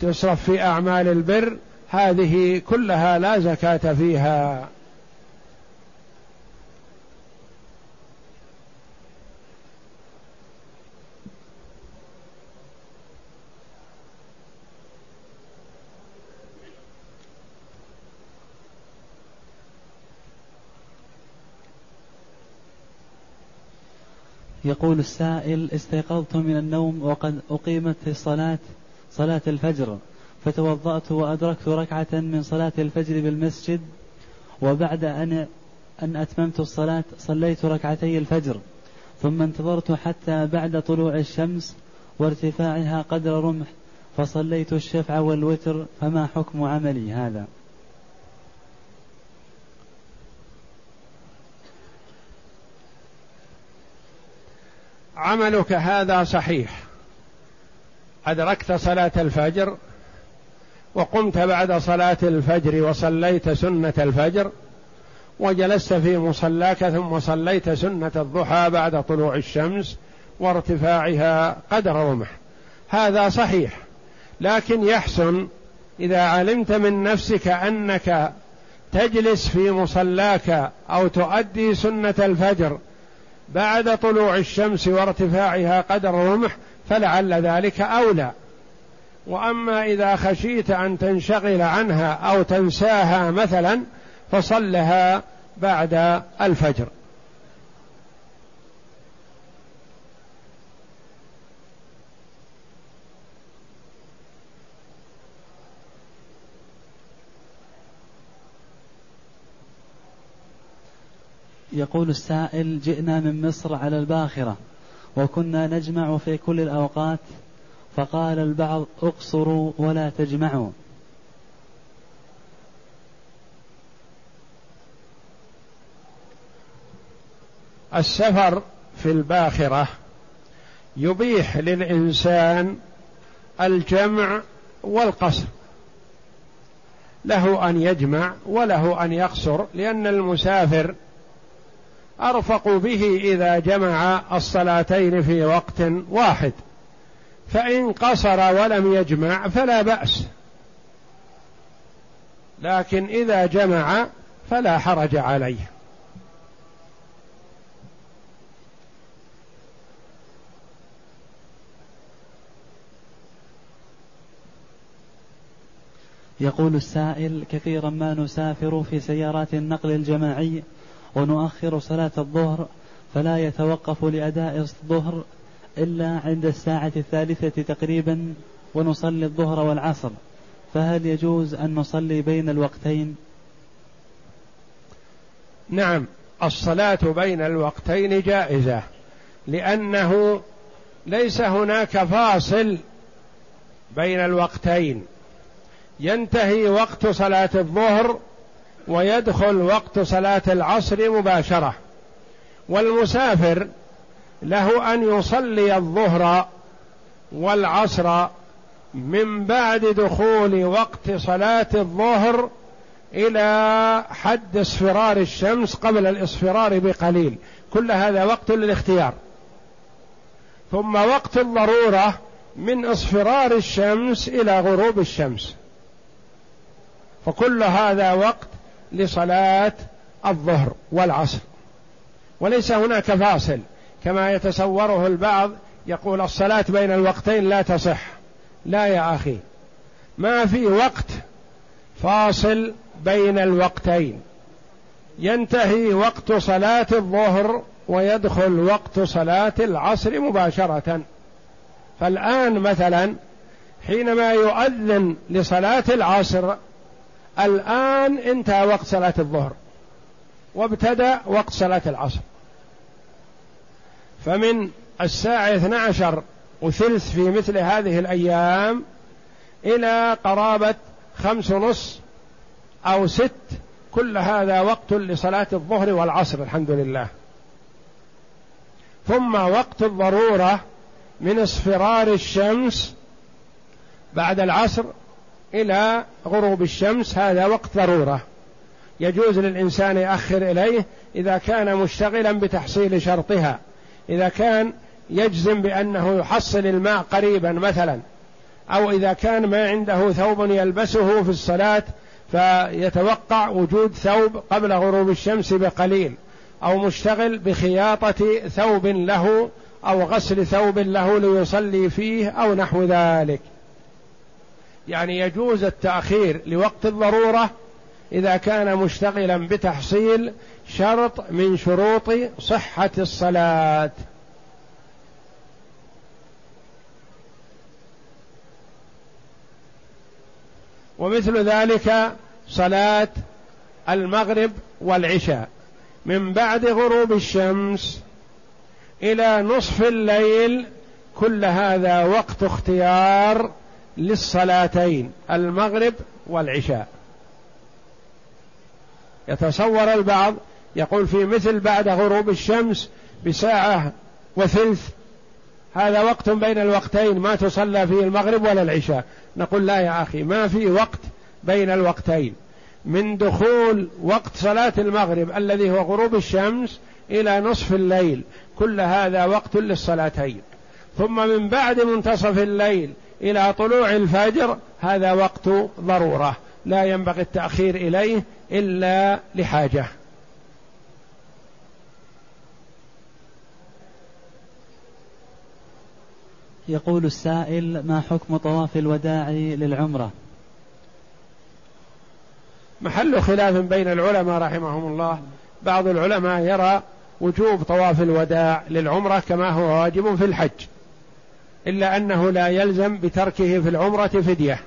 تصرف في أعمال البر هذه كلها لا زكاة فيها. يقول السائل استيقظت من النوم وقد أقيمت الصلاة صلاة الفجر فتوضأت وأدركت ركعة من صلاة الفجر بالمسجد وبعد أن أن أتممت الصلاة صليت ركعتي الفجر ثم انتظرت حتى بعد طلوع الشمس وارتفاعها قدر رمح فصليت الشفع والوتر فما حكم عملي هذا؟ عملك هذا صحيح. أدركت صلاة الفجر وقمت بعد صلاة الفجر وصليت سنة الفجر وجلست في مصلاك ثم صليت سنة الضحى بعد طلوع الشمس وارتفاعها قدر رمح هذا صحيح. لكن يحسن إذا علمت من نفسك أنك تجلس في مصلاك أو تؤدي سنة الفجر بعد طلوع الشمس وارتفاعها قدر رمح فلعل ذلك أولى. وأما إذا خشيت أن تنشغل عنها أو تنساها مثلا فصلها بعد الفجر. يقول السائل جئنا من مصر على الباخرة وكنا نجمع في كل الأوقات فقال البعض اقصروا ولا تجمعوا. السفر في الباخرة يبيح للإنسان الجمع والقصر. له أن يجمع وله أن يقصر لأن المسافر أرفق به إذا جمع الصلاتين في وقت واحد. فإن قصر ولم يجمع فلا بأس. لكن إذا جمع فلا حرج عليه. يقول السائل كثيرا ما نسافر في سيارات النقل الجماعي ونؤخر صلاة الظهر فلا يتوقف لأداء الظهر إلا عند الساعة الثالثة تقريبا ونصلي الظهر والعصر. فهل يجوز أن نصلي بين الوقتين؟ نعم الصلاة بين الوقتين جائزة لأنه ليس هناك فاصل بين الوقتين. ينتهي وقت صلاة الظهر ويدخل وقت صلاة العصر مباشرة. والمسافر له أن يصلي الظهر والعصر من بعد دخول وقت صلاة الظهر إلى حد اصفرار الشمس قبل الاصفرار بقليل. كل هذا وقت للاختيار. ثم وقت الضرورة من اصفرار الشمس إلى غروب الشمس. فكل هذا وقت لصلاة الظهر والعصر. وليس هناك فاصل. كما يتصوره البعض يقول الصلاة بين الوقتين لا تصح. لا يا أخي. ما في وقت فاصل بين الوقتين. ينتهي وقت صلاة الظهر ويدخل وقت صلاة العصر مباشرة. فالآن مثلا حينما يؤذن لصلاة العصر الآن انتهى وقت صلاة الظهر. وابتدأ وقت صلاة العصر. فمن الساعة 12 وثلث في مثل هذه الأيام إلى قرابة خمس ونص أو ست كل هذا وقت لصلاة الظهر والعصر الحمد لله. ثم وقت الضرورة من اصفرار الشمس بعد العصر إلى غروب الشمس هذا وقت ضرورة. يجوز للإنسان يأخر إليه إذا كان مشتغلا بتحصيل شرطها. إذا كان يجزم بأنه يحصل الماء قريبا مثلا أو إذا كان ما عنده ثوب يلبسه في الصلاة فيتوقع وجود ثوب قبل غروب الشمس بقليل أو مشتغل بخياطة ثوب له أو غسل ثوب له ليصلي فيه أو نحو ذلك. يعني يجوز التأخير لوقت الضرورة إذا كان مشتغلا بتحصيل شرط من شروط صحة الصلاة. ومثل ذلك صلاة المغرب والعشاء. من بعد غروب الشمس إلى نصف الليل كل هذا وقت اختيار للصلاتين المغرب والعشاء. يتصور البعض يقول في مثل بعد غروب الشمس بساعة وثلث هذا وقت بين الوقتين ما تصلى فيه المغرب ولا العشاء. نقول لا يا أخي ما في وقت بين الوقتين. من دخول وقت صلاة المغرب الذي هو غروب الشمس إلى نصف الليل كل هذا وقت للصلاتين. ثم من بعد منتصف الليل إلى طلوع الفجر هذا وقت ضرورة. لا ينبغي التأخير إليه إلا لحاجة. يقول السائل ما حكم طواف الوداع للعمرة؟ محل خلاف بين العلماء رحمهم الله. بعض العلماء يرى وجوب طواف الوداع للعمرة كما هو واجب في الحج. إلا أنه لا يلزم بتركه في العمرة فدية.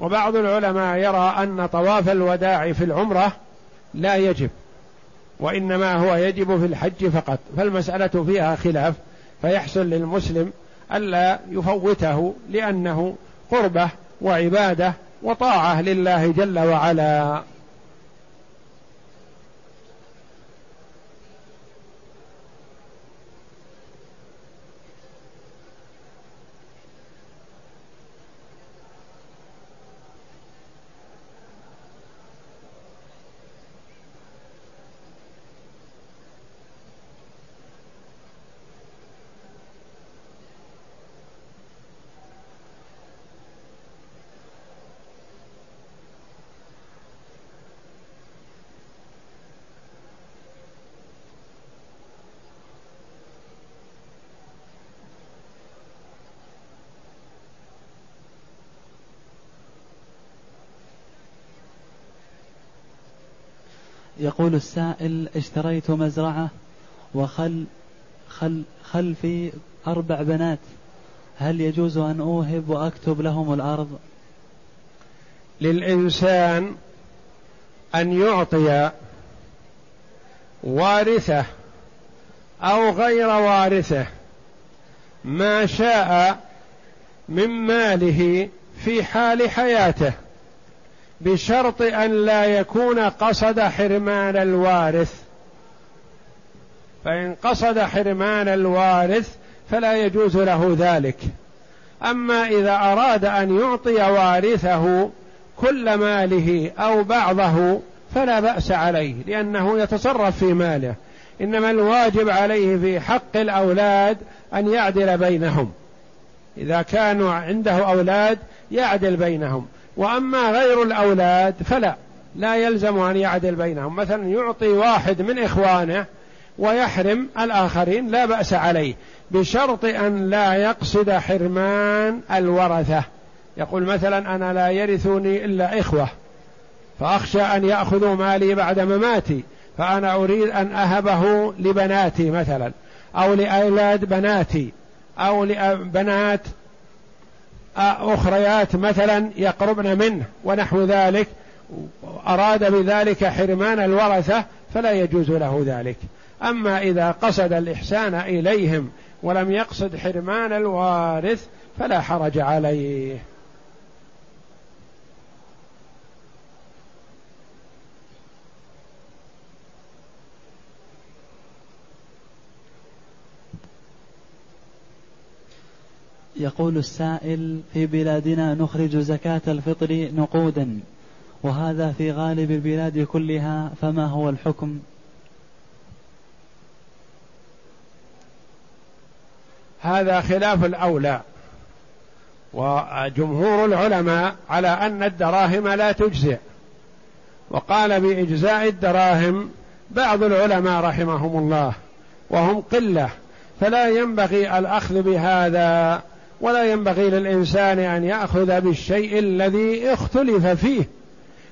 وبعض العلماء يرى أن طواف الوداع في العمرة لا يجب وإنما هو يجب في الحج فقط. فالمسألة فيها خلاف فيحصل للمسلم ألا يفوته لأنه قربة وعبادة وطاعة لله جل وعلا. يقول السائل اشتريت مزرعة وخل خل خلفي أربع بنات. هل يجوز أن أوهب وأكتب لهم الأرض؟ للإنسان أن يعطي وارثه أو غير وارثه ما شاء من ماله في حال حياته. بشرط أن لا يكون قصد حرمان الوارث. فإن قصد حرمان الوارث فلا يجوز له ذلك. أما إذا أراد أن يعطي وارثه كل ماله أو بعضه فلا بأس عليه لأنه يتصرف في ماله. إنما الواجب عليه في حق الأولاد أن يعدل بينهم. إذا كانوا عنده أولاد يعدل بينهم. وأما غير الأولاد فلا لا يلزم أن يعدل بينهم. مثلا يعطي واحد من إخوانه ويحرم الآخرين لا بأس عليه بشرط أن لا يقصد حرمان الورثة. يقول مثلا أنا لا يرثني إلا إخوة فأخشى أن يأخذوا مالي بعد مماتي فأنا أريد أن أهبه لبناتي مثلا أو لأولاد بناتي أو لبنات أخريات مثلا يقربن منه ونحو ذلك أراد بذلك حرمان الورثة فلا يجوز له ذلك. أما إذا قصد الإحسان إليهم ولم يقصد حرمان الوارث فلا حرج عليه. يقول السائل في بلادنا نخرج زكاة الفطر نقودا وهذا في غالب البلاد كلها فما هو الحكم؟ هذا خلاف الأولى وجمهور العلماء على أن الدراهم لا تجزئ وقال بإجزاء الدراهم بعض العلماء رحمهم الله وهم قلة فلا ينبغي الأخذ بهذا ولا ينبغي للإنسان أن يأخذ بالشيء الذي اختلف فيه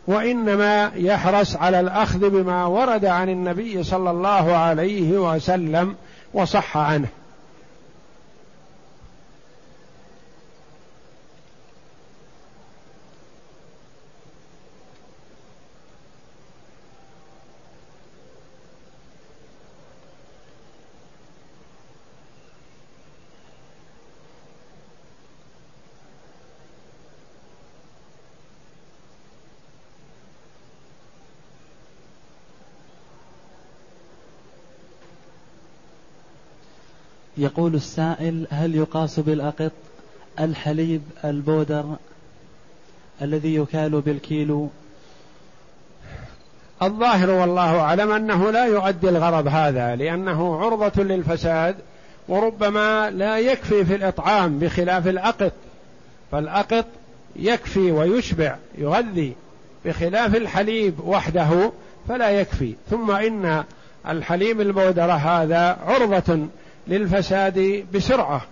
وإنما يحرص على الأخذ بما ورد عن النبي صلى الله عليه وسلم وصح عنه. يقول السائل هل يقاس بالأقط الحليب البودر الذي يكال بالكيلو؟ الظاهر والله أعلم أنه لا يؤدي الغرض هذا لأنه عرضة للفساد وربما لا يكفي في الإطعام بخلاف الأقط. فالأقط يكفي ويشبع يغذي بخلاف الحليب وحده فلا يكفي. ثم إن الحليب البودرة هذا عرضة للفساد بسرعة.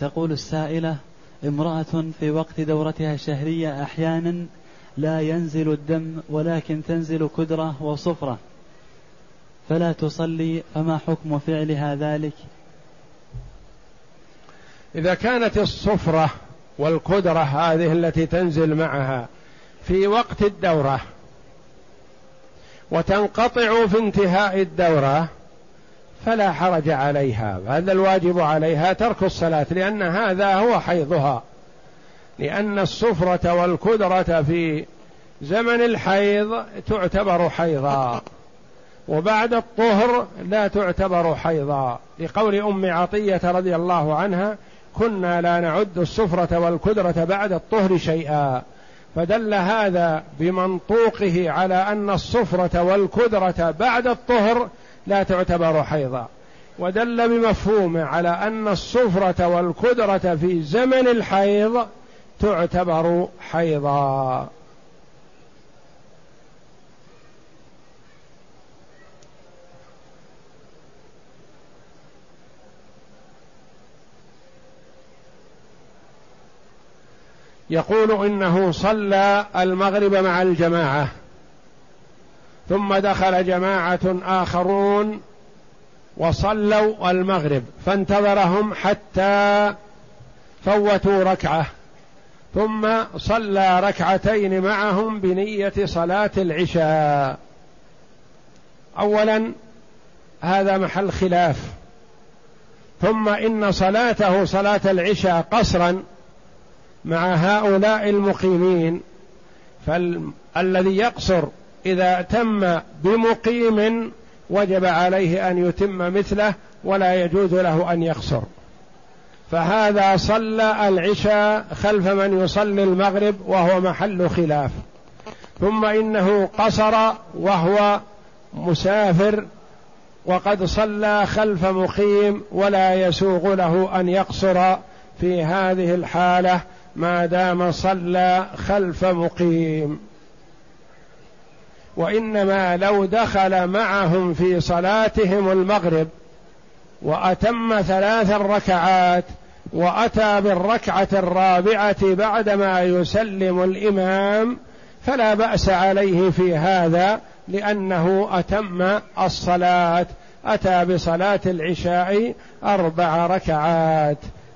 تقول السائلة امرأة في وقت دورتها الشهرية أحيانا لا ينزل الدم ولكن تنزل كدرة وصفرة فلا تصلي فما حكم فعلها ذلك؟ إذا كانت الصفرة والقدرة هذه التي تنزل معها في وقت الدورة وتنقطع في انتهاء الدورة فلا حرج عليها هذا الواجب عليها ترك الصلاة لأن هذا هو حيضها لأن الصفرة والكدرة في زمن الحيض تعتبر حيضا وبعد الطهر لا تعتبر حيضا لقول أم عطية رضي الله عنها كنا لا نعد السفرة والكدرة بعد الطهر شيئا. فدل هذا بمنطوقه على أن الصفرة والكدرة بعد الطهر لا تعتبر حيضا. ودل بمفهومه على أن الصفرة والكدرة في زمن الحيض تعتبر حيضا. يقول إنه صلى المغرب مع الجماعة ثم دخل جماعة آخرون وصلوا المغرب فانتظرهم حتى فوتوا ركعة ثم صلى ركعتين معهم بنية صلاة العشاء. اولا هذا محل خلاف ثم إن صلاته صلاة العشاء قصرا مع هؤلاء المقيمين فالذي يقصر إذا تم بمقيم وجب عليه أن يتم مثله ولا يجوز له أن يقصر. فهذا صلى العشاء خلف من يصلي المغرب وهو محل خلاف. ثم إنه قصر وهو مسافر وقد صلى خلف مقيم ولا يسوغ له أن يقصر في هذه الحالة ما دام صلى خلف مقيم. وإنما لو دخل معهم في صلاتهم المغرب وأتم ثلاث ركعات وأتى بالركعة الرابعة بعدما يسلم الإمام فلا بأس عليه في هذا لأنه أتم الصلاة. أتى بصلاة العشاء أربع ركعات.